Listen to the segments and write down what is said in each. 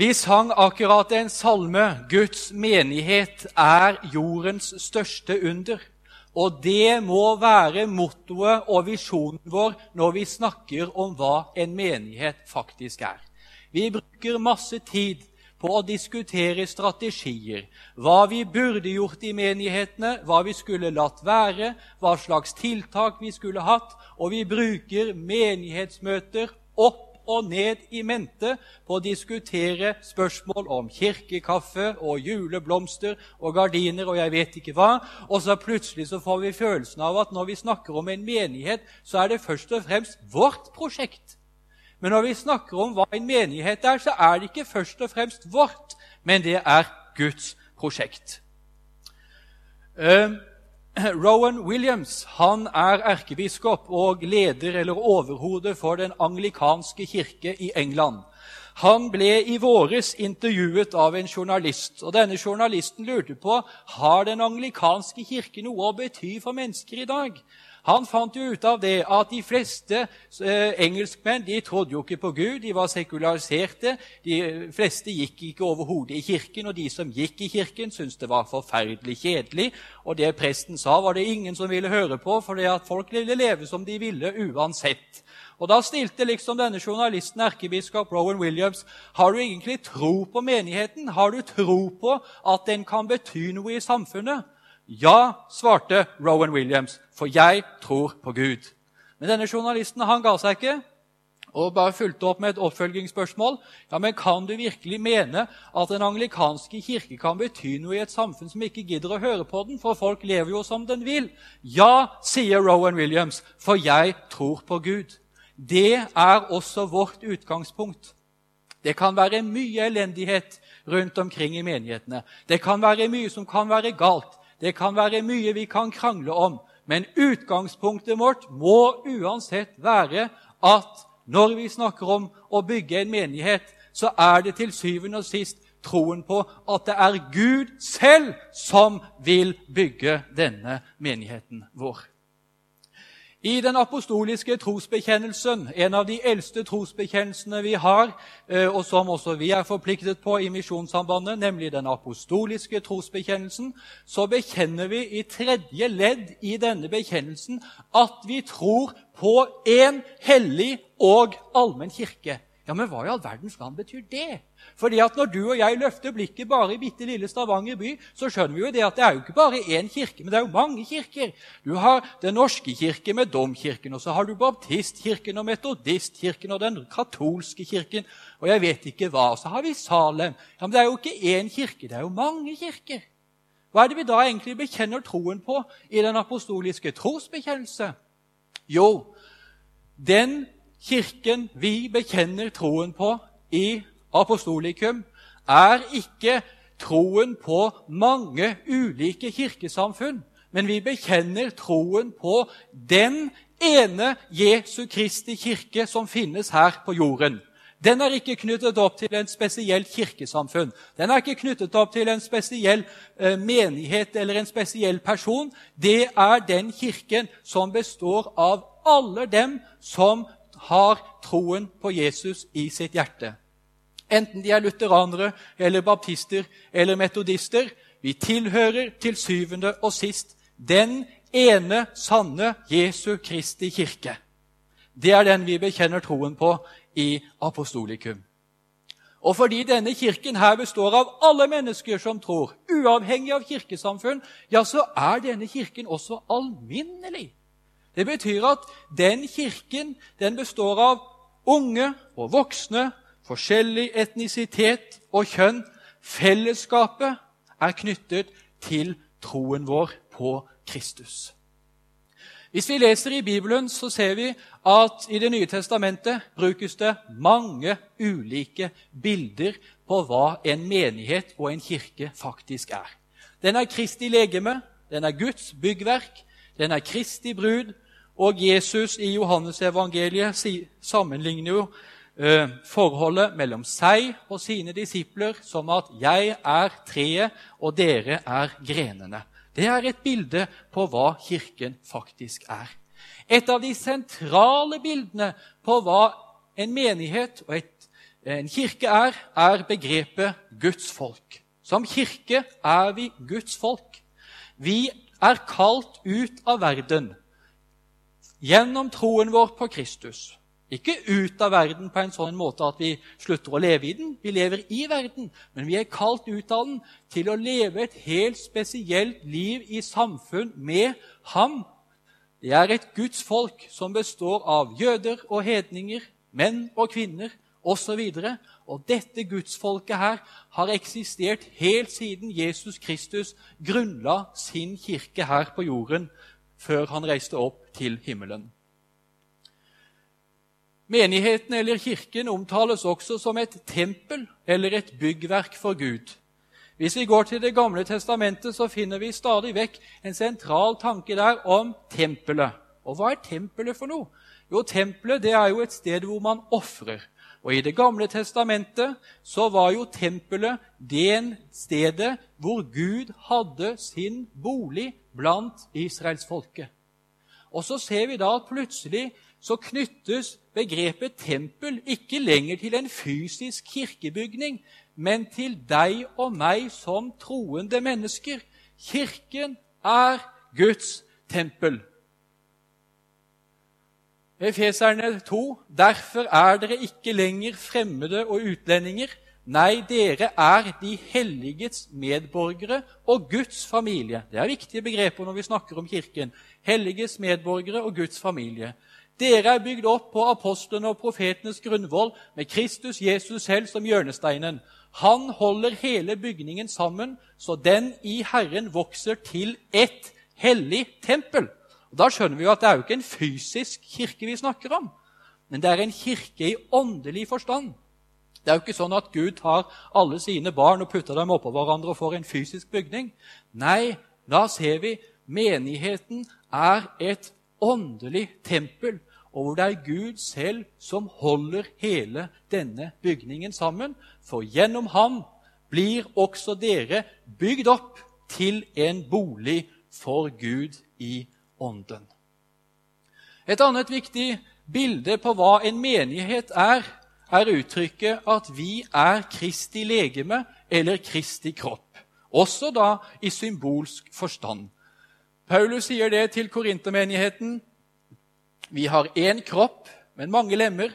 Vi sang akkurat en salme 'Guds menighet er jordens største under'. Og det må være mottoet og visjonen vår når vi snakker om hva en menighet faktisk er. Vi bruker masse tid på å diskutere strategier, hva vi burde gjort i menighetene, hva vi skulle latt være, hva slags tiltak vi skulle hatt, og vi bruker menighetsmøter opp og ned i mente på å diskutere spørsmål om kirkekaffe og juleblomster og gardiner og jeg vet ikke hva. Og så plutselig så får vi følelsen av at når vi snakker om en menighet, så er det først og fremst vårt prosjekt. Men når vi snakker om hva en menighet er, så er det ikke først og fremst vårt, men det er Guds prosjekt. Uh, Rowan Williams han er erkebiskop og leder eller overhode for den anglikanske kirke i England. Han ble i våres intervjuet av en journalist. og Denne journalisten lurte på har den anglikanske kirke noe å bety for mennesker i dag. Han fant jo ut av det at de fleste eh, engelskmenn de trodde jo ikke på Gud, de var sekulariserte. De fleste gikk ikke overhodet i kirken, og de som gikk i kirken, syntes det var forferdelig kjedelig. Og det presten sa, var det ingen som ville høre på, for folk ville leve som de ville uansett. Og Da stilte liksom denne journalisten, erkebiskop Rowan Williams, har du egentlig tro på menigheten? Har du tro på at den kan bety noe i samfunnet? Ja, svarte Rowan Williams, for jeg tror på Gud. Men denne journalisten han ga seg ikke og bare fulgte opp med et oppfølgingsspørsmål. Ja, men Kan du virkelig mene at den anglikanske kirke kan bety noe i et samfunn som ikke gidder å høre på den, for folk lever jo som den vil? Ja, sier Rowan Williams, for jeg tror på Gud. Det er også vårt utgangspunkt. Det kan være mye elendighet rundt omkring i menighetene. Det kan være mye som kan være galt. Det kan være mye vi kan krangle om, men utgangspunktet vårt må uansett være at når vi snakker om å bygge en menighet, så er det til syvende og sist troen på at det er Gud selv som vil bygge denne menigheten vår. I den apostoliske trosbekjennelsen, en av de eldste trosbekjennelsene vi har, eh, og som også vi er forpliktet på i Misjonssambandet, nemlig den apostoliske trosbekjennelsen, så bekjenner vi i tredje ledd i denne bekjennelsen at vi tror på en hellig og allmenn kirke. Ja, Men hva i all verdens land betyr det? Fordi at Når du og jeg løfter blikket bare i bitte lille Stavanger by, så skjønner vi jo det at det er jo ikke bare én kirke, men det er jo mange kirker. Du har Den norske kirke med domkirken, og så har du baptistkirken og metodistkirken og den katolske kirken og jeg vet ikke hva. Og så har vi Salem. Ja, Men det er jo ikke én kirke, det er jo mange kirker. Hva er det vi da egentlig bekjenner troen på i den apostoliske trosbekjennelse? Jo, den kirken vi bekjenner troen på i apostolikum, er ikke troen på mange ulike kirkesamfunn, men vi bekjenner troen på den ene Jesu Kristi kirke som finnes her på jorden. Den er ikke knyttet opp til en spesiell kirkesamfunn. Den er ikke knyttet opp til en spesiell eh, menighet eller en spesiell person. Det er den kirken som består av alle dem som har troen på Jesus i sitt hjerte. Enten de er lutheranere eller baptister eller metodister. Vi tilhører til syvende og sist den ene sanne Jesu Kristi kirke. Det er den vi bekjenner troen på i apostolikum. Og fordi denne kirken her består av alle mennesker som tror, uavhengig av kirkesamfunn, ja, så er denne kirken også alminnelig. Det betyr at den kirken den består av unge og voksne forskjellig etnisitet og kjønn. Fellesskapet er knyttet til troen vår på Kristus. Hvis vi leser i Bibelen, så ser vi at i Det nye testamentet brukes det mange ulike bilder på hva en menighet og en kirke faktisk er. Den er Kristi legeme, den er Guds byggverk, den er Kristi brud, og Jesus i Johannesevangeliet sammenligner jo Eh, forholdet mellom seg og sine disipler som at 'jeg er treet, og dere er grenene'. Det er et bilde på hva Kirken faktisk er. Et av de sentrale bildene på hva en menighet og et en kirke er, er begrepet Guds folk. Som kirke er vi Guds folk. Vi er kalt ut av verden gjennom troen vår på Kristus. Ikke ut av verden på en sånn måte at vi slutter å leve i den. Vi lever i verden, men vi er kalt ut av den til å leve et helt spesielt liv i samfunn med ham. Det er et Guds folk som består av jøder og hedninger, menn og kvinner osv. Og, og dette gudsfolket her har eksistert helt siden Jesus Kristus grunnla sin kirke her på jorden før han reiste opp til himmelen. Menigheten eller kirken omtales også som et tempel eller et byggverk for Gud. Hvis vi går til Det gamle testamentet, så finner vi stadig vekk en sentral tanke der om tempelet. Og hva er tempelet for noe? Jo, tempelet det er jo et sted hvor man ofrer. Og I Det gamle testamentet så var jo tempelet det stedet hvor Gud hadde sin bolig blant israelsfolket. Og så ser vi da at plutselig så knyttes begrepet tempel ikke lenger til en fysisk kirkebygning, men til deg og meg som troende mennesker. Kirken er Guds tempel. Efeserne 2.: Derfor er dere ikke lenger fremmede og utlendinger. Nei, dere er de helligets medborgere og Guds familie. Det er viktige begreper når vi snakker om Kirken. Helliges medborgere og Guds familie. Dere er bygd opp på apostlene og profetenes grunnvoll med Kristus Jesus selv som hjørnesteinen. Han holder hele bygningen sammen, så den i Herren vokser til ett hellig tempel. Og Da skjønner vi jo at det er jo ikke en fysisk kirke vi snakker om, men det er en kirke i åndelig forstand. Det er jo ikke sånn at Gud tar alle sine barn og putter dem oppå hverandre og får en fysisk bygning. Nei, da ser vi menigheten er et åndelig tempel, og hvor det er Gud selv som holder hele denne bygningen sammen. For gjennom ham blir også dere bygd opp til en bolig for Gud i Ånden. Et annet viktig bilde på hva en menighet er, er uttrykket at vi er Kristi legeme eller Kristi kropp, også da i symbolsk forstand. Paulus sier det til korintermenigheten. Vi har én kropp, men mange lemmer,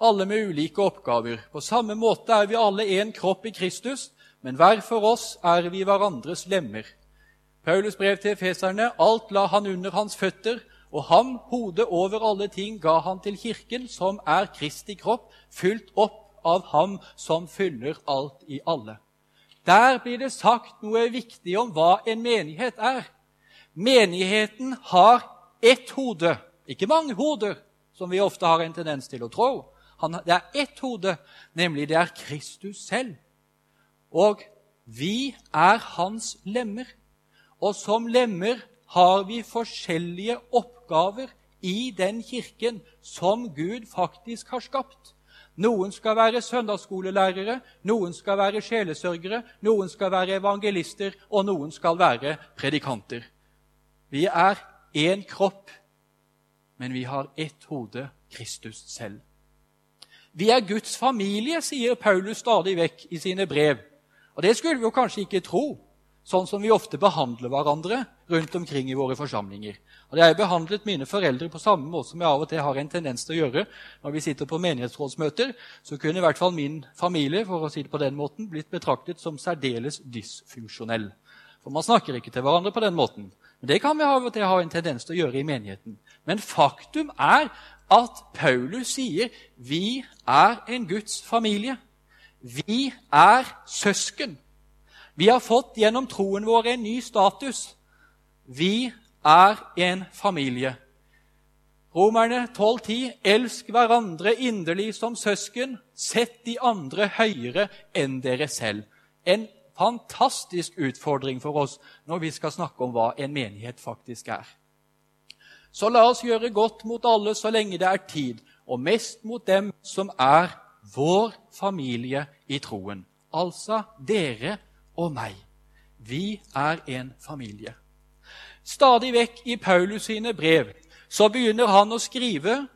alle med ulike oppgaver. På samme måte er vi alle én kropp i Kristus, men hver for oss er vi hverandres lemmer. Paulus brev til Efeserne.: Alt la han under hans føtter, og ham, hodet over alle ting, ga han til kirken, som er Kristi kropp, fylt opp av ham som fyller alt i alle. Der blir det sagt noe viktig om hva en menighet er. Menigheten har ett hode, ikke mange hoder, som vi ofte har en tendens til å tro. det er ett hode, nemlig det er Kristus selv. Og vi er hans lemmer. Og som lemmer har vi forskjellige oppgaver i den kirken som Gud faktisk har skapt. Noen skal være søndagsskolelærere, noen skal være sjelesørgere, noen skal være evangelister, og noen skal være predikanter. Vi er én kropp, men vi har ett hode, Kristus selv. Vi er Guds familie, sier Paulus stadig vekk i sine brev. Og Det skulle vi jo kanskje ikke tro, sånn som vi ofte behandler hverandre rundt omkring i våre forsamlinger. Og Jeg behandlet mine foreldre på samme måte som jeg av og til har en tendens til å gjøre når vi sitter på menighetsrådsmøter. Så kunne i hvert fall min familie for å si det på den måten, blitt betraktet som særdeles dysfunksjonell. For man snakker ikke til hverandre på den måten. Men Det kan vi av og til ha en tendens til å gjøre i menigheten. Men faktum er at Paulus sier vi er en Guds familie. Vi er søsken. Vi har fått gjennom troen vår en ny status. Vi er en familie. Romerne 12,10.: Elsk hverandre inderlig som søsken. Sett de andre høyere enn dere selv. En fantastisk utfordring for oss når vi skal snakke om hva en menighet faktisk er. Så la oss gjøre godt mot alle så lenge det er tid, og mest mot dem som er vår familie i troen, altså dere og meg. Vi er en familie. Stadig vekk i Paulus sine brev så begynner han å skrive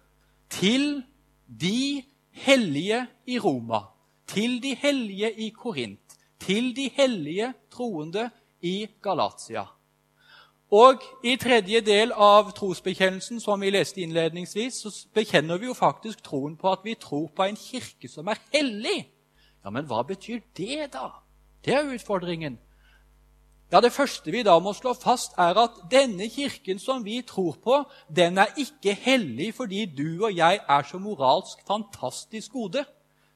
til de hellige i Roma. til de hellige i Korint, til de hellige troende i Galatia. Og i tredje del av trosbekjennelsen, som vi leste innledningsvis, så bekjenner vi jo faktisk troen på at vi tror på en kirke som er hellig. Ja, Men hva betyr det, da? Det er utfordringen. Ja, Det første vi da må slå fast, er at denne kirken som vi tror på, den er ikke hellig fordi du og jeg er så moralsk fantastisk gode.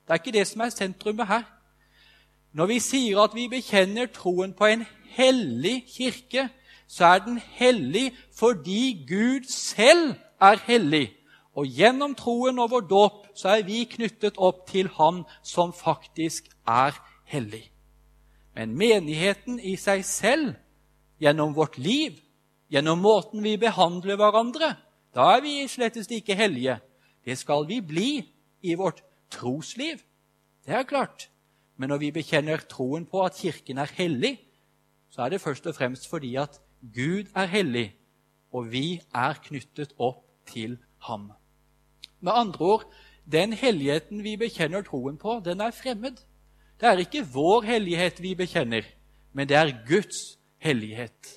Det er ikke det som er sentrumet her. Når vi sier at vi bekjenner troen på en hellig kirke, så er den hellig fordi Gud selv er hellig. Og gjennom troen og vår dåp så er vi knyttet opp til Han som faktisk er hellig. Men menigheten i seg selv, gjennom vårt liv, gjennom måten vi behandler hverandre, da er vi slettest ikke hellige. Det skal vi bli i vårt trosliv. Det er klart. Men når vi bekjenner troen på at Kirken er hellig, så er det først og fremst fordi at Gud er hellig, og vi er knyttet opp til ham. Med andre ord, den helligheten vi bekjenner troen på, den er fremmed. Det er ikke vår hellighet vi bekjenner, men det er Guds hellighet.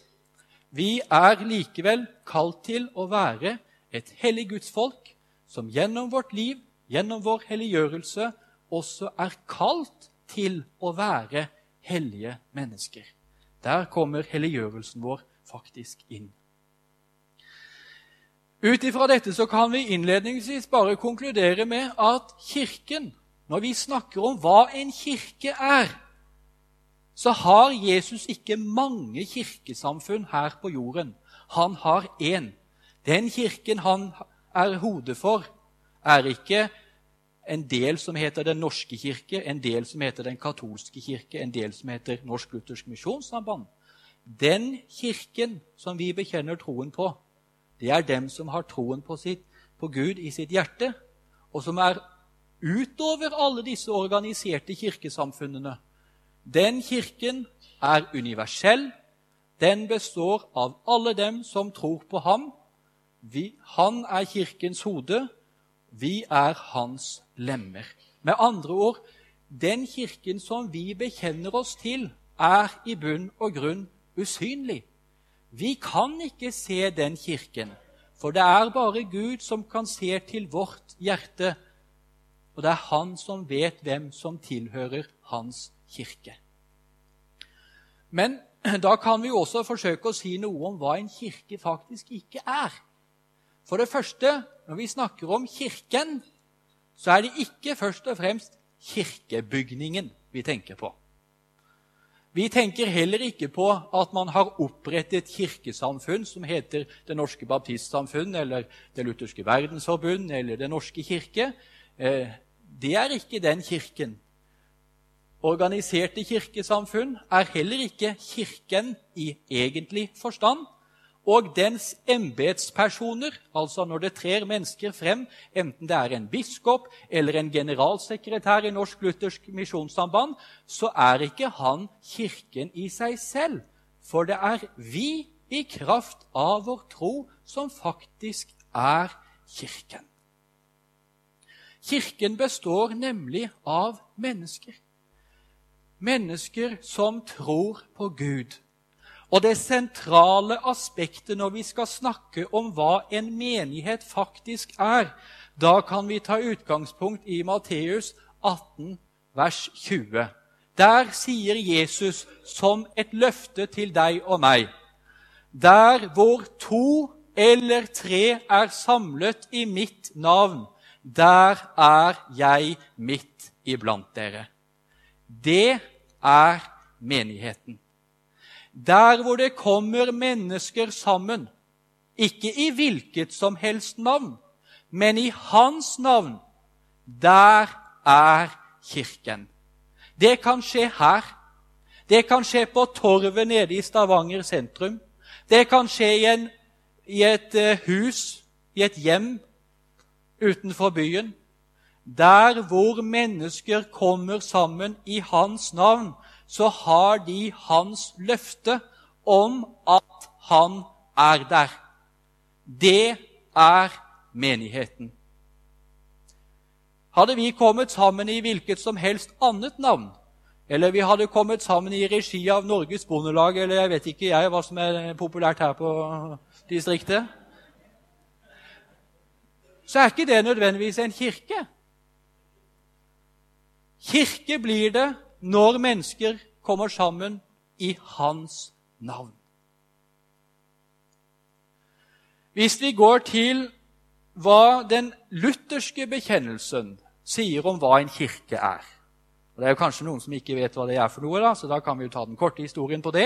Vi er likevel kalt til å være et hellig gudsfolk som gjennom vårt liv, gjennom vår helliggjørelse, også er kalt til å være hellige mennesker. Der kommer helliggjørelsen vår faktisk inn. Ut ifra dette så kan vi innledningsvis bare konkludere med at Kirken, når vi snakker om hva en kirke er, så har Jesus ikke mange kirkesamfunn her på jorden. Han har én. Den kirken han er hodet for, er ikke en del som heter Den norske kirke, en del som heter Den katolske kirke, en del som heter Norsk Luthersk Misjonssamband. Den kirken som vi bekjenner troen på, det er dem som har troen på, sitt, på Gud i sitt hjerte, og som er utover alle disse organiserte kirkesamfunnene. Den kirken er universell. Den består av alle dem som tror på ham. Vi, han er kirkens hode. Vi er hans lemmer. Med andre ord den kirken som vi bekjenner oss til, er i bunn og grunn usynlig. Vi kan ikke se den kirken, for det er bare Gud som kan se til vårt hjerte, og det er Han som vet hvem som tilhører Hans kirke. Men da kan vi også forsøke å si noe om hva en kirke faktisk ikke er. For det første, når vi snakker om Kirken, så er det ikke først og fremst kirkebygningen vi tenker på. Vi tenker heller ikke på at man har opprettet kirkesamfunn som heter Det norske baptistsamfunn eller Det lutherske verdensforbund eller Den norske kirke. Det er ikke den kirken. Organiserte kirkesamfunn er heller ikke Kirken i egentlig forstand og dens embetspersoner, altså når det trer mennesker frem, enten det er en biskop eller en generalsekretær i Norsk Luthersk Misjonssamband, så er ikke han Kirken i seg selv, for det er vi i kraft av vår tro som faktisk er Kirken. Kirken består nemlig av mennesker. Mennesker som tror på Gud og det sentrale aspektet når vi skal snakke om hva en menighet faktisk er, da kan vi ta utgangspunkt i Matteus 18, vers 20. Der sier Jesus som et løfte til deg og meg Der hvor to eller tre er samlet i mitt navn, der er jeg midt iblant dere. Det er menigheten. Der hvor det kommer mennesker sammen, ikke i hvilket som helst navn, men i hans navn, der er Kirken. Det kan skje her. Det kan skje på Torvet nede i Stavanger sentrum. Det kan skje i, en, i et eh, hus, i et hjem utenfor byen. Der hvor mennesker kommer sammen i hans navn, så har de hans løfte om at han er der. Det er menigheten. Hadde vi kommet sammen i hvilket som helst annet navn, eller vi hadde kommet sammen i regi av Norges Bondelag, eller jeg vet ikke jeg hva som er populært her på distriktet Så er ikke det nødvendigvis en kirke. Kirke blir det når mennesker kommer sammen i hans navn. Hvis vi går til hva den lutherske bekjennelsen sier om hva en kirke er og Det er jo kanskje noen som ikke vet hva det er for noe, da, så da kan vi jo ta den korte historien på det.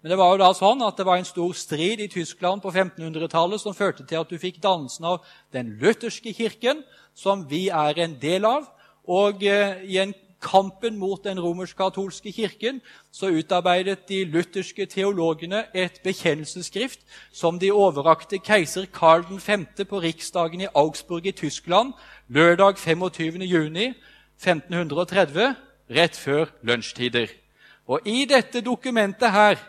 Men det var jo da sånn at det var en stor strid i Tyskland på 1500-tallet som førte til at du fikk dannelsen av den lutherske kirken, som vi er en del av. Og eh, i en kampen mot den romersk-katolske kirken så utarbeidet de lutherske teologene et bekjennelsesskrift som de overrakte keiser Karl 5. på riksdagen i Augsburg i Tyskland lørdag 25. juni 1530, rett før lunsjtider. Og i dette dokumentet her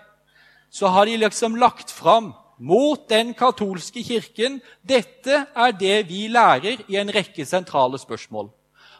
så har de liksom lagt fram mot den katolske kirken dette er det vi lærer i en rekke sentrale spørsmål.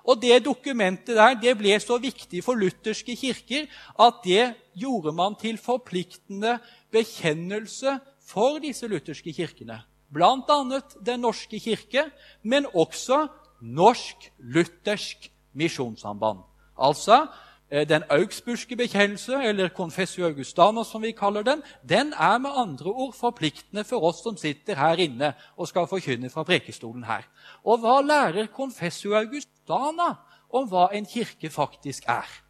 Og Det dokumentet der det ble så viktig for lutherske kirker at det gjorde man til forpliktende bekjennelse for disse lutherske kirkene. Bl.a. Den norske kirke, men også norsk-luthersk misjonssamband. Altså eh, den augsburgske bekjennelse, eller confessio augustana, som vi kaller den, den er med andre ord forpliktende for oss som sitter her inne og skal forkynne fra prekestolen her. Og hva lærer confessio augustana om hva en kirke faktisk er?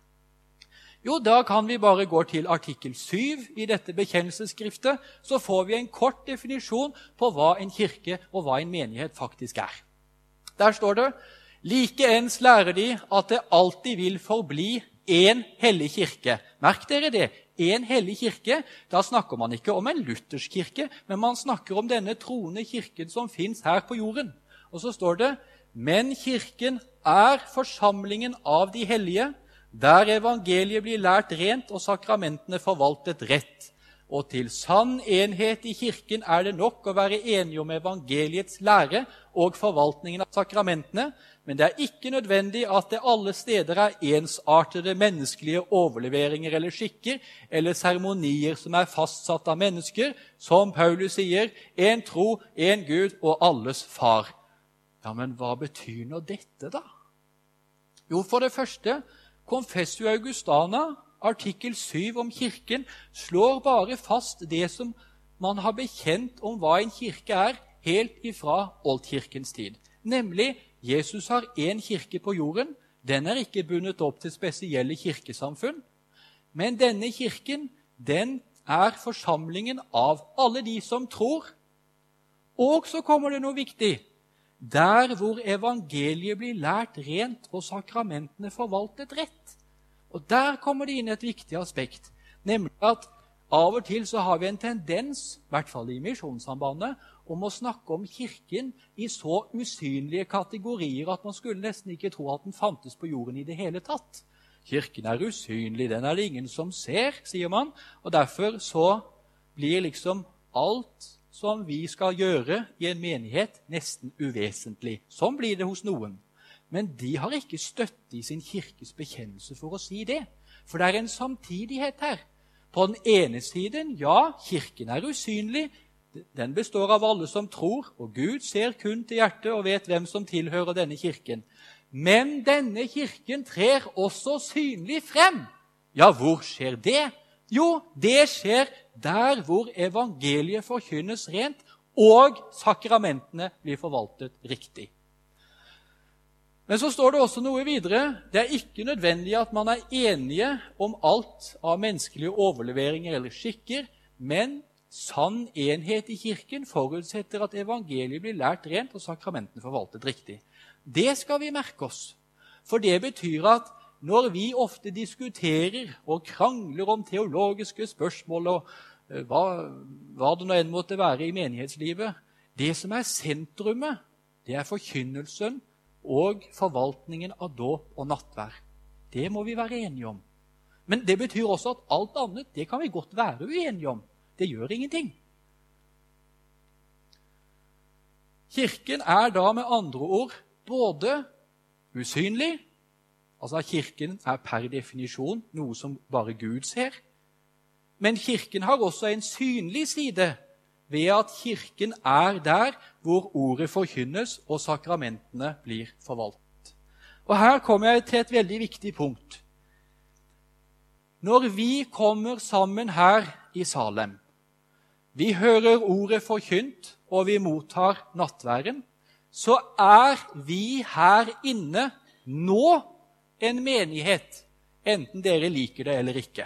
Jo, da kan vi bare gå til artikkel 7 i dette bekjennelsesskriftet, så får vi en kort definisjon på hva en kirke og hva en menighet faktisk er. Der står det Likeens lærer de at det alltid vil forbli én hellig kirke. Merk dere det. Én hellig kirke. Da snakker man ikke om en luthersk kirke, men man snakker om denne troende kirken som fins her på jorden. Og så står det men kirken er forsamlingen av de hellige, der evangeliet blir lært rent og sakramentene forvaltet rett. Og til sann enhet i Kirken er det nok å være enige om evangeliets lære og forvaltningen av sakramentene, men det er ikke nødvendig at det alle steder er ensartede menneskelige overleveringer eller skikker eller seremonier som er fastsatt av mennesker, som Paulus sier, én tro, én Gud og alles far. Ja, Men hva betyr nå dette, da? Jo, for det første, Confessio Augustana, artikkel 7 om Kirken, slår bare fast det som man har bekjent om hva en kirke er, helt ifra oldkirkens tid. Nemlig Jesus har én kirke på jorden. Den er ikke bundet opp til spesielle kirkesamfunn. Men denne kirken den er forsamlingen av alle de som tror. Og så kommer det noe viktig. Der hvor evangeliet blir lært rent og sakramentene forvaltet rett. Og Der kommer det inn et viktig aspekt, nemlig at av og til så har vi en tendens, i hvert fall i Misjonssambandet, om å snakke om Kirken i så usynlige kategorier at man skulle nesten ikke tro at den fantes på jorden i det hele tatt. Kirken er usynlig, den er det ingen som ser, sier man. Og derfor så blir liksom alt som vi skal gjøre i en menighet, nesten uvesentlig. Sånn blir det hos noen. Men de har ikke støtte i sin kirkes bekjennelse for å si det. For det er en samtidighet her. På den ene siden, ja, Kirken er usynlig, den består av alle som tror, og Gud ser kun til hjertet og vet hvem som tilhører denne kirken. Men denne kirken trer også synlig frem. Ja, hvor skjer det? Jo, det skjer der hvor evangeliet forkynnes rent, og sakramentene blir forvaltet riktig. Men så står det også noe videre. Det er ikke nødvendig at man er enige om alt av menneskelige overleveringer eller skikker, men Sann enhet i Kirken forutsetter at evangeliet blir lært rent og sakramentene forvaltet riktig. Det skal vi merke oss, for det betyr at når vi ofte diskuterer og krangler om teologiske spørsmål og eh, hva, hva det nå enn måtte være i menighetslivet Det som er sentrumet, det er forkynnelsen og forvaltningen av dåp og nattvær. Det må vi være enige om. Men det betyr også at alt annet det kan vi godt være uenige om. Det gjør ingenting. Kirken er da med andre ord både usynlig. Altså Kirken er per definisjon noe som bare Gud ser. Men Kirken har også en synlig side ved at Kirken er der hvor ordet forkynnes og sakramentene blir forvaltet. Og Her kommer jeg til et veldig viktig punkt. Når vi kommer sammen her i Salem, vi hører ordet forkynt, og vi mottar nattværen, så er vi her inne nå en menighet, enten dere liker det eller ikke.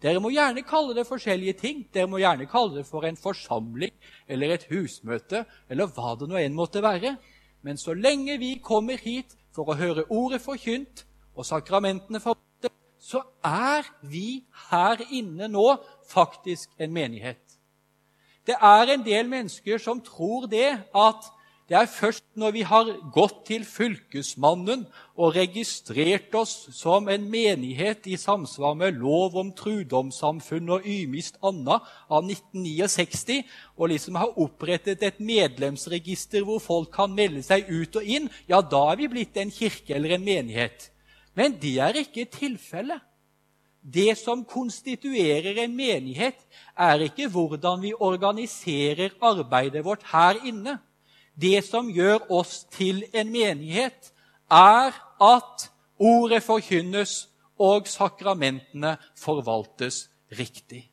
Dere må gjerne kalle det forskjellige ting. Dere må gjerne kalle det for en forsamling eller et husmøte eller hva det nå enn måtte være. Men så lenge vi kommer hit for å høre ordet forkynt og sakramentene forvaltet, så er vi her inne nå faktisk en menighet. Det er en del mennesker som tror det at det er først når vi har gått til fylkesmannen og registrert oss som en menighet i samsvar med lov om trudomssamfunn og ymist anna av 1969, og liksom har opprettet et medlemsregister hvor folk kan melde seg ut og inn, ja, da er vi blitt en kirke eller en menighet. Men det er ikke tilfellet. Det som konstituerer en menighet, er ikke hvordan vi organiserer arbeidet vårt her inne det som gjør oss til en menighet, er at ordet forkynnes og sakramentene forvaltes riktig.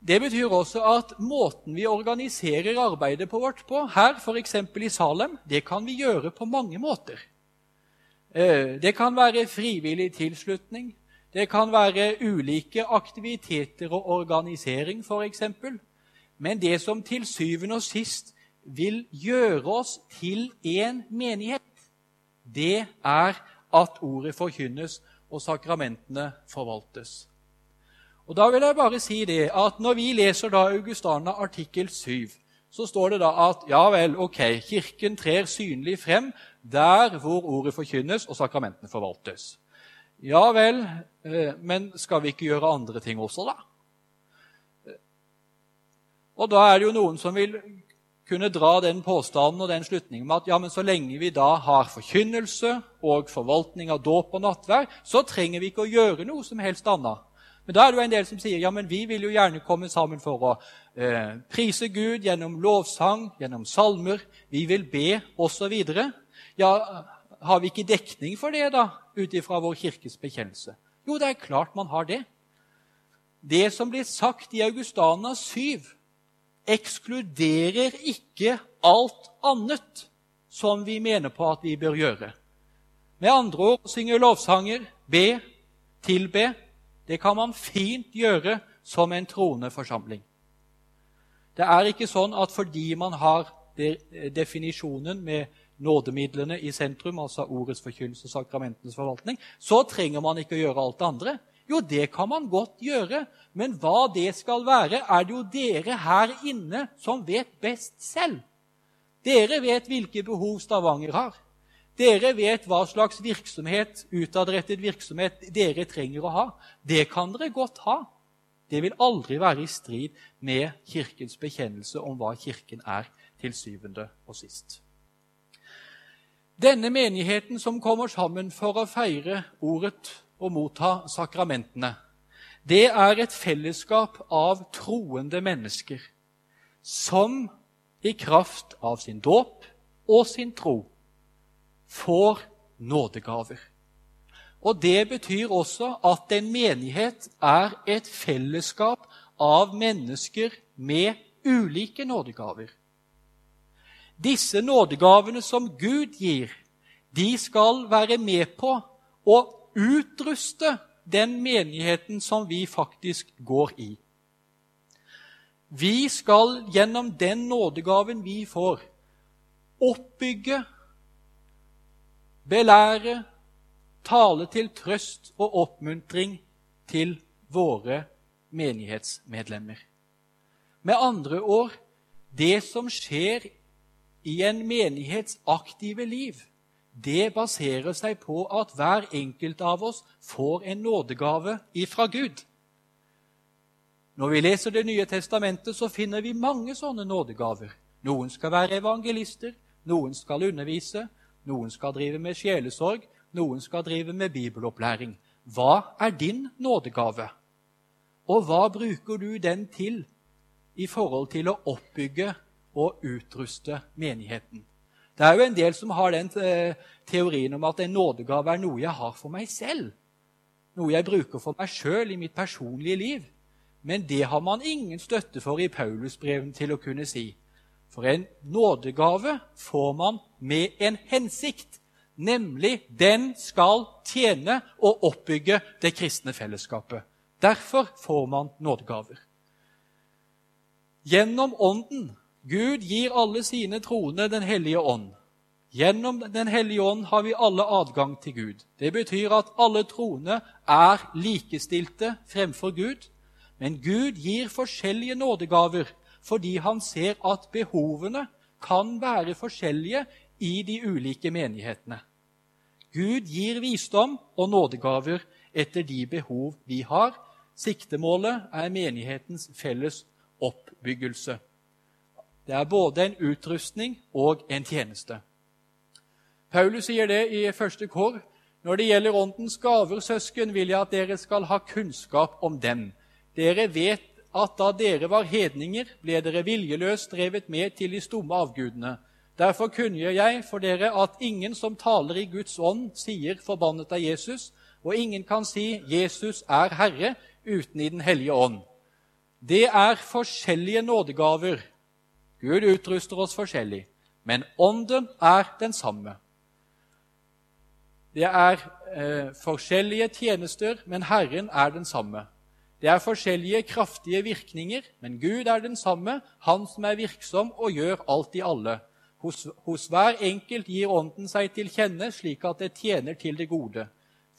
Det betyr også at måten vi organiserer arbeidet på vårt på, her f.eks. i Salem, det kan vi gjøre på mange måter. Eh, det kan være frivillig tilslutning. Det kan være ulike aktiviteter og organisering, f.eks. Men det som til syvende og sist vil gjøre oss til én menighet, det er at ordet forkynnes og sakramentene forvaltes. Og Da vil jeg bare si det at når vi leser da Augustana artikkel 7, så står det da at ja vel, ok, Kirken trer synlig frem der hvor ordet forkynnes og sakramentene forvaltes. Ja vel, men skal vi ikke gjøre andre ting også, da? Og da er det jo noen som vil kunne dra den påstanden og den slutningen med at ja, men så lenge vi da har forkynnelse og forvaltning av dåp og nattvær, så trenger vi ikke å gjøre noe som helst annet. Men da er det jo en del som sier ja, men vi vil jo gjerne komme sammen for å eh, prise Gud gjennom lovsang, gjennom salmer, vi vil be osv. Ja, har vi ikke dekning for det, da, ut ifra vår kirkes bekjennelse? Jo, det er klart man har det. Det som blir sagt i Augustana 7, ekskluderer ikke alt annet som vi mener på at vi bør gjøre. Med andre ord synge lovsanger, be, tilbe. Det kan man fint gjøre som en troende forsamling. Det er ikke sånn at fordi man har definisjonen med nådemidlene i sentrum, altså ordets forkynnelse og sakramentenes forvaltning, så trenger man ikke å gjøre alt det andre. Jo, det kan man godt gjøre, men hva det skal være, er det jo dere her inne som vet best selv. Dere vet hvilke behov Stavanger har. Dere vet hva slags virksomhet, utadrettet virksomhet dere trenger å ha. Det kan dere godt ha. Det vil aldri være i strid med Kirkens bekjennelse om hva Kirken er til syvende og sist. Denne menigheten som kommer sammen for å feire ordet og motta sakramentene, det er et fellesskap av troende mennesker som i kraft av sin dåp og sin tro får nådegaver. Og Det betyr også at en menighet er et fellesskap av mennesker med ulike nådegaver. Disse nådegavene som Gud gir, de skal være med på å utruste den menigheten som vi faktisk går i. Vi skal gjennom den nådegaven vi får, oppbygge, belære, tale til trøst og oppmuntring til våre menighetsmedlemmer. Med andre ord det som skjer i en menighets aktive liv, det baserer seg på at hver enkelt av oss får en nådegave ifra Gud. Når vi leser Det nye testamentet, så finner vi mange sånne nådegaver. Noen skal være evangelister, noen skal undervise, noen skal drive med sjelesorg, noen skal drive med bibelopplæring. Hva er din nådegave? Og hva bruker du den til i forhold til å oppbygge og utruste menigheten? Det er jo en del som har den eh, teorien om at en nådegave er noe jeg har for meg selv. Noe jeg bruker for meg sjøl i mitt personlige liv. Men det har man ingen støtte for i Paulusbreven til å kunne si. For en nådegave får man med en hensikt, nemlig den skal tjene og oppbygge det kristne fellesskapet. Derfor får man nådegaver. Gjennom Ånden Gud gir alle sine troende Den hellige ånd. Gjennom Den hellige ånd har vi alle adgang til Gud. Det betyr at alle troende er likestilte fremfor Gud. Men Gud gir forskjellige nådegaver fordi han ser at behovene kan være forskjellige i de ulike menighetene. Gud gir visdom og nådegaver etter de behov vi har. Siktemålet er menighetens felles oppbyggelse. Det er både en utrustning og en tjeneste. Paulus sier det i første kår. Når det gjelder Åndens gaver, søsken, vil jeg at dere skal ha kunnskap om dem. Dere vet at da dere var hedninger, ble dere viljeløst drevet med til de stumme avgudene. Derfor kunngjør jeg for dere at ingen som taler i Guds ånd, sier 'forbannet av Jesus', og ingen kan si 'Jesus er Herre' uten i Den hellige ånd. Det er forskjellige nådegaver Gud utruster oss forskjellig, men ånden er den samme. Det er eh, forskjellige tjenester, men Herren er den samme. Det er forskjellige kraftige virkninger, men Gud er den samme, Han som er virksom og gjør alt i alle. Hos, hos hver enkelt gir Ånden seg til kjenne, slik at det tjener til det gode.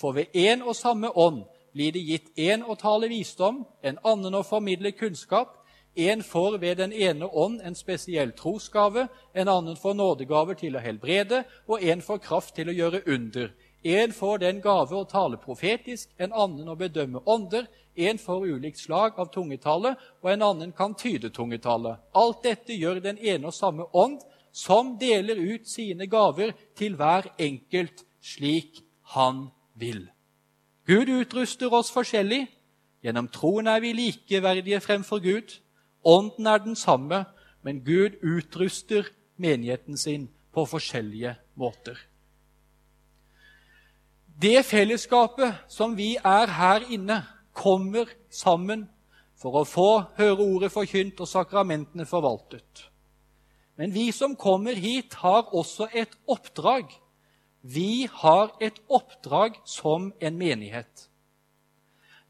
For ved én og samme ånd blir det gitt én å tale visdom, en annen å formidle kunnskap, en får ved den ene ånd en spesiell trosgave, en annen får nådegaver til å helbrede, og en får kraft til å gjøre under. En får den gave å tale profetisk, en annen å bedømme ånder, en får ulikt slag av tungetale, og en annen kan tyde tungetale. Alt dette gjør den ene og samme ånd, som deler ut sine gaver til hver enkelt slik han vil. Gud utruster oss forskjellig. Gjennom troen er vi likeverdige fremfor Gud. Ånden er den samme, men Gud utruster menigheten sin på forskjellige måter. Det fellesskapet som vi er her inne, kommer sammen for å få høre ordet forkynt og sakramentene forvaltet. Men vi som kommer hit, har også et oppdrag. Vi har et oppdrag som en menighet.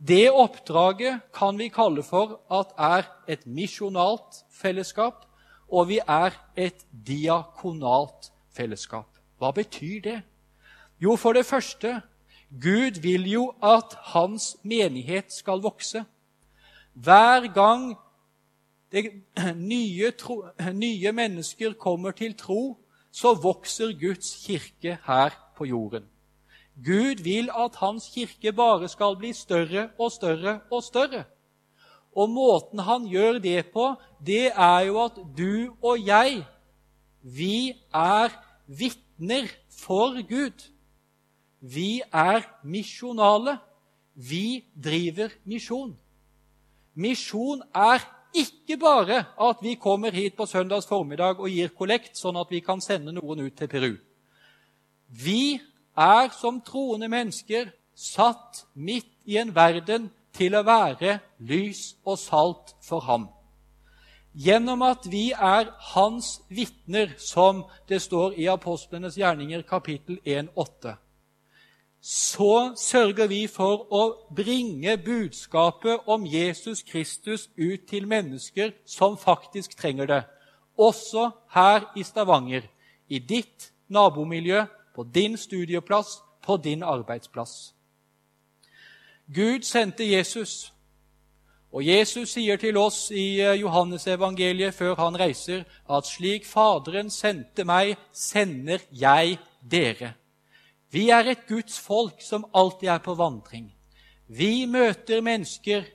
Det oppdraget kan vi kalle for at er et misjonalt fellesskap, og vi er et diakonalt fellesskap. Hva betyr det? Jo, for det første Gud vil jo at hans menighet skal vokse. Hver gang nye, tro, nye mennesker kommer til tro, så vokser Guds kirke her på jorden. Gud vil at hans kirke bare skal bli større og større og større. Og måten han gjør det på, det er jo at du og jeg, vi er vitner for Gud. Vi er misjonale. Vi driver misjon. Misjon er ikke bare at vi kommer hit på søndags formiddag og gir kollekt, sånn at vi kan sende noen ut til Peru. Vi er som troende mennesker satt midt i en verden til å være lys og salt for ham. Gjennom at vi er hans vitner, som det står i Apostlenes gjerninger kapittel 1,8, så sørger vi for å bringe budskapet om Jesus Kristus ut til mennesker som faktisk trenger det, også her i Stavanger, i ditt nabomiljø, på din studieplass, på din arbeidsplass. Gud sendte Jesus, og Jesus sier til oss i eh, Johannesevangeliet før han reiser, at slik Faderen sendte meg, sender jeg dere. Vi er et Guds folk som alltid er på vandring. Vi møter mennesker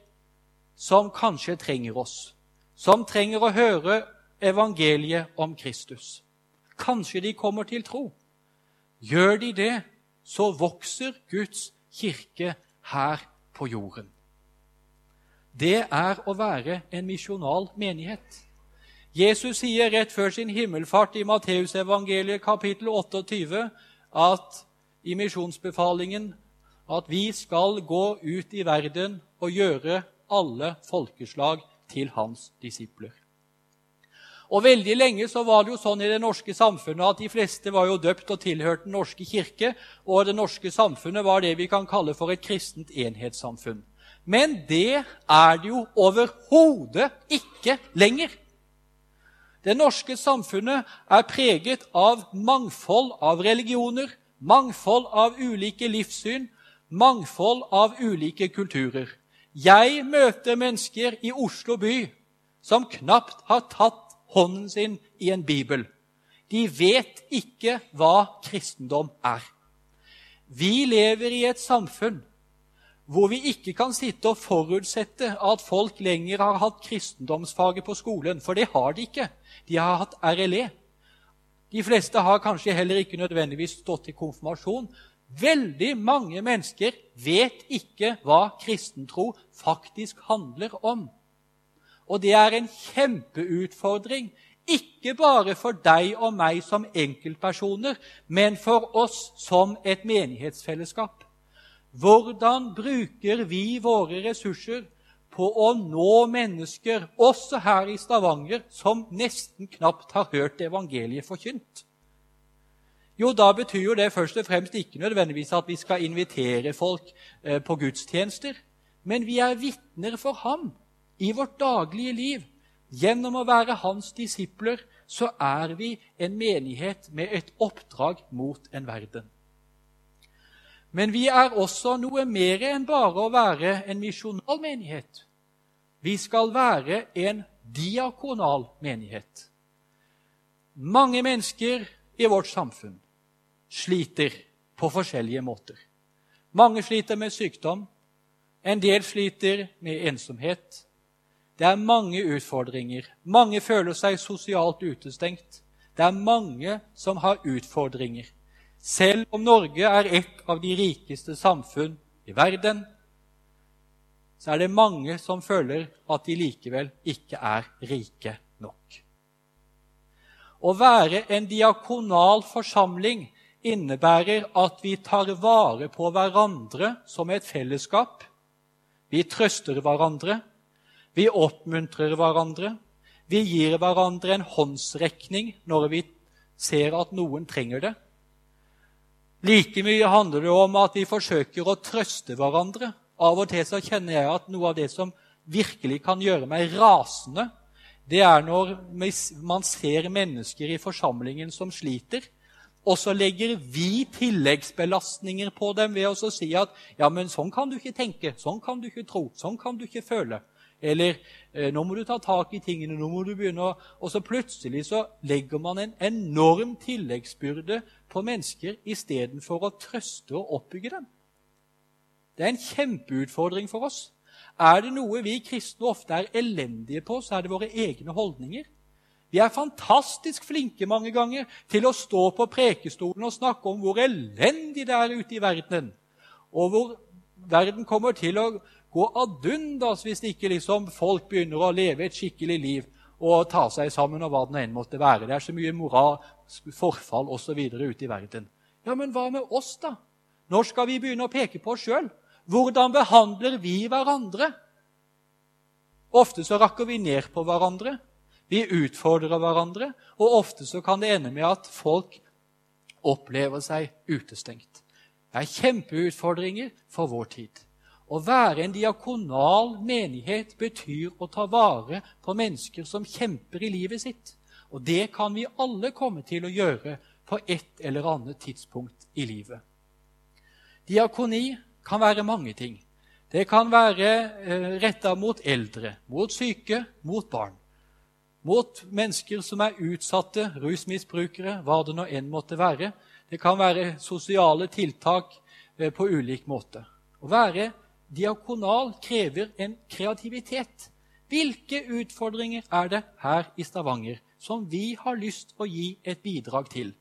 som kanskje trenger oss, som trenger å høre evangeliet om Kristus. Kanskje de kommer til tro. Gjør de det, så vokser Guds kirke her på jorden. Det er å være en misjonal menighet. Jesus sier rett før sin himmelfart i Matteusevangeliet kapittel 28 at i misjonsbefalingen at vi skal gå ut i verden og gjøre alle folkeslag til hans disipler. Og Veldig lenge så var det jo sånn i det norske samfunnet at de fleste var jo døpt og tilhørte Den norske kirke, og det norske samfunnet var det vi kan kalle for et kristent enhetssamfunn. Men det er det jo overhodet ikke lenger. Det norske samfunnet er preget av mangfold av religioner, mangfold av ulike livssyn, mangfold av ulike kulturer. Jeg møter mennesker i Oslo by som knapt har tatt hånden sin i en bibel. De vet ikke hva kristendom er. Vi lever i et samfunn hvor vi ikke kan sitte og forutsette at folk lenger har hatt kristendomsfaget på skolen, for det har de ikke. De har hatt RLE. De fleste har kanskje heller ikke nødvendigvis stått i konfirmasjon. Veldig mange mennesker vet ikke hva kristentro faktisk handler om. Og det er en kjempeutfordring, ikke bare for deg og meg som enkeltpersoner, men for oss som et menighetsfellesskap. Hvordan bruker vi våre ressurser på å nå mennesker, også her i Stavanger, som nesten knapt har hørt evangeliet forkynt? Jo, da betyr jo det først og fremst ikke nødvendigvis at vi skal invitere folk eh, på gudstjenester, men vi er vitner for ham i vårt daglige liv, gjennom å være hans disipler, så er vi en menighet med et oppdrag mot en verden. Men vi er også noe mer enn bare å være en misjonal menighet. Vi skal være en diakonal menighet. Mange mennesker i vårt samfunn sliter på forskjellige måter. Mange sliter med sykdom. En del sliter med ensomhet. Det er mange utfordringer. Mange føler seg sosialt utestengt. Det er mange som har utfordringer. Selv om Norge er et av de rikeste samfunn i verden, så er det mange som føler at de likevel ikke er rike nok. Å være en diakonal forsamling innebærer at vi tar vare på hverandre som et fellesskap. Vi trøster hverandre, vi oppmuntrer hverandre. Vi gir hverandre en håndsrekning når vi ser at noen trenger det. Like mye handler det om at vi forsøker å trøste hverandre. Av og til så kjenner jeg at noe av det som virkelig kan gjøre meg rasende, det er når man ser mennesker i forsamlingen som sliter, og så legger vi tilleggsbelastninger på dem ved å si at ja, men sånn kan du ikke tenke, sånn kan du ikke tro, sånn kan du ikke føle. Eller eh, 'nå må du ta tak i tingene', nå må du begynne å Og så plutselig så legger man en enorm tilleggsbyrde på mennesker istedenfor å trøste og oppbygge dem. Det er en kjempeutfordring for oss. Er det noe vi kristne ofte er elendige på, så er det våre egne holdninger. Vi er fantastisk flinke mange ganger til å stå på prekestolen og snakke om hvor elendig det er ute i verden, og hvor verden kommer til å gå ad undas hvis ikke liksom folk begynner å leve et skikkelig liv og ta seg sammen og hva det enn måtte være. Det er så mye moral, forfall osv. ute i verden. Ja, men hva med oss, da? Når skal vi begynne å peke på oss sjøl? Hvordan behandler vi hverandre? Ofte så rakker vi ned på hverandre. Vi utfordrer hverandre, og ofte så kan det ende med at folk opplever seg utestengt. Det er kjempeutfordringer for vår tid. Å være en diakonal menighet betyr å ta vare på mennesker som kjemper i livet sitt. Og det kan vi alle komme til å gjøre på et eller annet tidspunkt i livet. Diakoni kan være mange ting. Det kan være eh, retta mot eldre, mot syke, mot barn. Mot mennesker som er utsatte, rusmisbrukere, hva det nå enn måtte være. Det kan være sosiale tiltak eh, på ulik måte. Å være diakonal krever en kreativitet. Hvilke utfordringer er det her i Stavanger som vi har lyst å gi et bidrag til.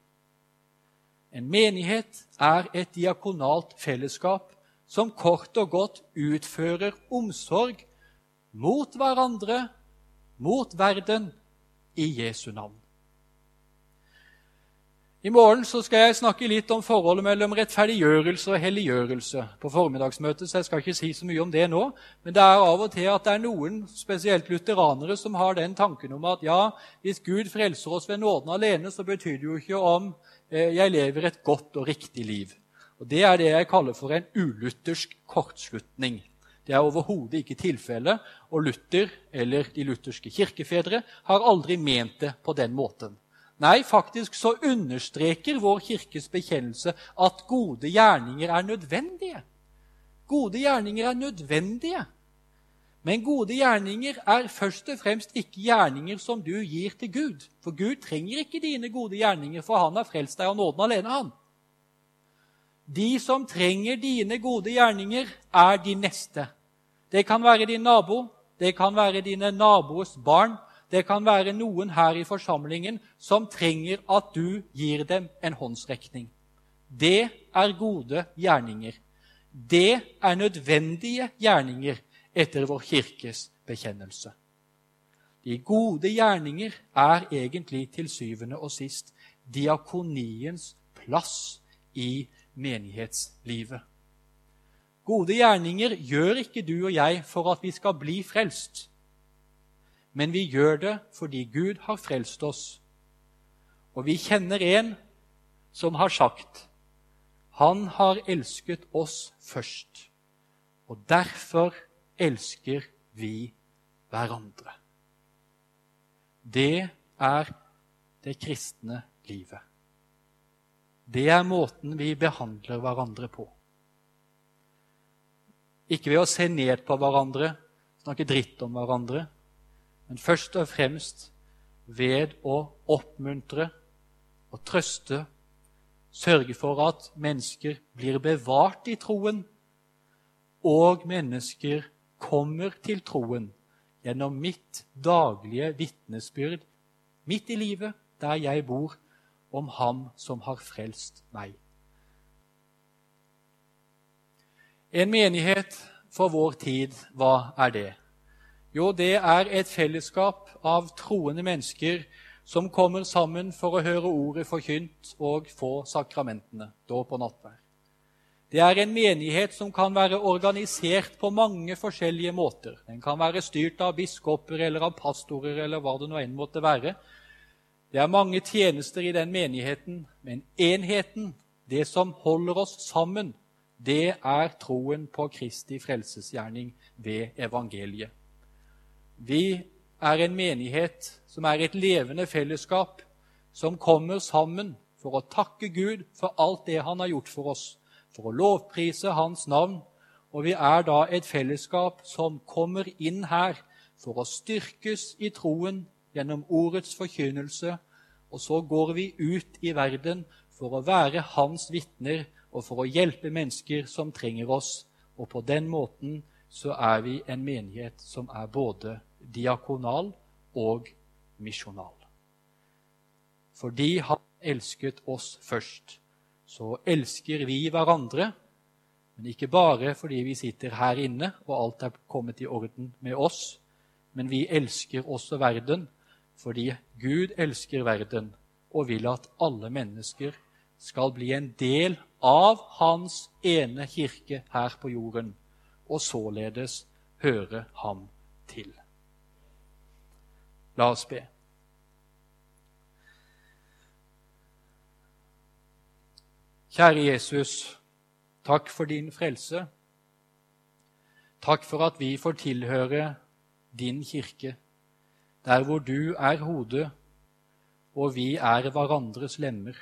En menighet er et diakonalt fellesskap som kort og godt utfører omsorg mot hverandre, mot verden, i Jesu navn. I morgen skal jeg snakke litt om forholdet mellom rettferdiggjørelse og helliggjørelse på formiddagsmøtet, så jeg skal ikke si så mye om det nå. Men det er av og til at det er noen, spesielt lutheranere, som har den tanken om at ja, hvis Gud frelser oss ved nåden alene, så betyr det jo ikke om eh, jeg lever et godt og riktig liv. Og Det er det jeg kaller for en uluthersk kortslutning. Det er overhodet ikke tilfellet, og Luther, eller de lutherske kirkefedre, har aldri ment det på den måten. Nei, faktisk så understreker vår kirkes bekjennelse at gode gjerninger er nødvendige. Gode gjerninger er nødvendige. Men gode gjerninger er først og fremst ikke gjerninger som du gir til Gud. For Gud trenger ikke dine gode gjerninger, for han har frelst deg av nåden alene. han. De som trenger dine gode gjerninger, er de neste. Det kan være din nabo, det kan være dine naboers barn, det kan være noen her i forsamlingen som trenger at du gir dem en håndsrekning. Det er gode gjerninger. Det er nødvendige gjerninger etter vår kirkes bekjennelse. De gode gjerninger er egentlig til syvende og sist diakoniens plass i menighetslivet. Gode gjerninger gjør ikke du og jeg for at vi skal bli frelst men vi gjør det fordi Gud har frelst oss. Og vi kjenner en som har sagt han har elsket oss først, og derfor elsker vi hverandre. Det er det kristne livet. Det er måten vi behandler hverandre på. Ikke ved å se ned på hverandre, snakke dritt om hverandre, men først og fremst ved å oppmuntre og trøste, sørge for at mennesker blir bevart i troen, og mennesker kommer til troen gjennom mitt daglige vitnesbyrd midt i livet, der jeg bor, om Ham som har frelst meg. En menighet for vår tid, hva er det? Jo, det er et fellesskap av troende mennesker som kommer sammen for å høre ordet forkynt og få sakramentene, dåp og nattverd. Det er en menighet som kan være organisert på mange forskjellige måter. Den kan være styrt av biskoper eller av pastorer eller hva det nå enn måtte være. Det er mange tjenester i den menigheten, men enheten, det som holder oss sammen, det er troen på Kristi frelsesgjerning ved evangeliet. Vi er en menighet som er et levende fellesskap, som kommer sammen for å takke Gud for alt det Han har gjort for oss, for å lovprise Hans navn. Og vi er da et fellesskap som kommer inn her for å styrkes i troen gjennom ordets forkynnelse, og så går vi ut i verden for å være Hans vitner og for å hjelpe mennesker som trenger oss. Og på den måten så er vi en menighet som er både diakonal og misjonal. Fordi Han elsket oss først, så elsker vi hverandre. Men ikke bare fordi vi sitter her inne og alt er kommet i orden med oss. Men vi elsker også verden fordi Gud elsker verden og vil at alle mennesker skal bli en del av Hans ene kirke her på jorden, og således høre ham til. La oss be. Kjære Jesus, takk for din frelse. Takk for at vi får tilhøre din kirke, der hvor du er hodet, og vi er hverandres lemmer.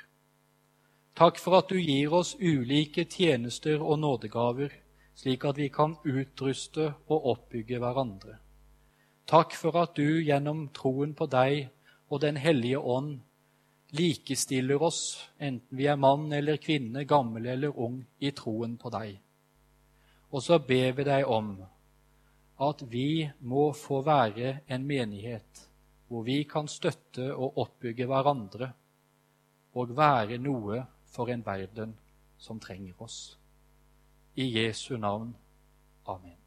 Takk for at du gir oss ulike tjenester og nådegaver, slik at vi kan utruste og oppbygge hverandre. Takk for at du gjennom troen på deg og Den hellige ånd likestiller oss, enten vi er mann eller kvinne, gammel eller ung, i troen på deg. Og så ber vi deg om at vi må få være en menighet hvor vi kan støtte og oppbygge hverandre og være noe for en verden som trenger oss. I Jesu navn. Amen.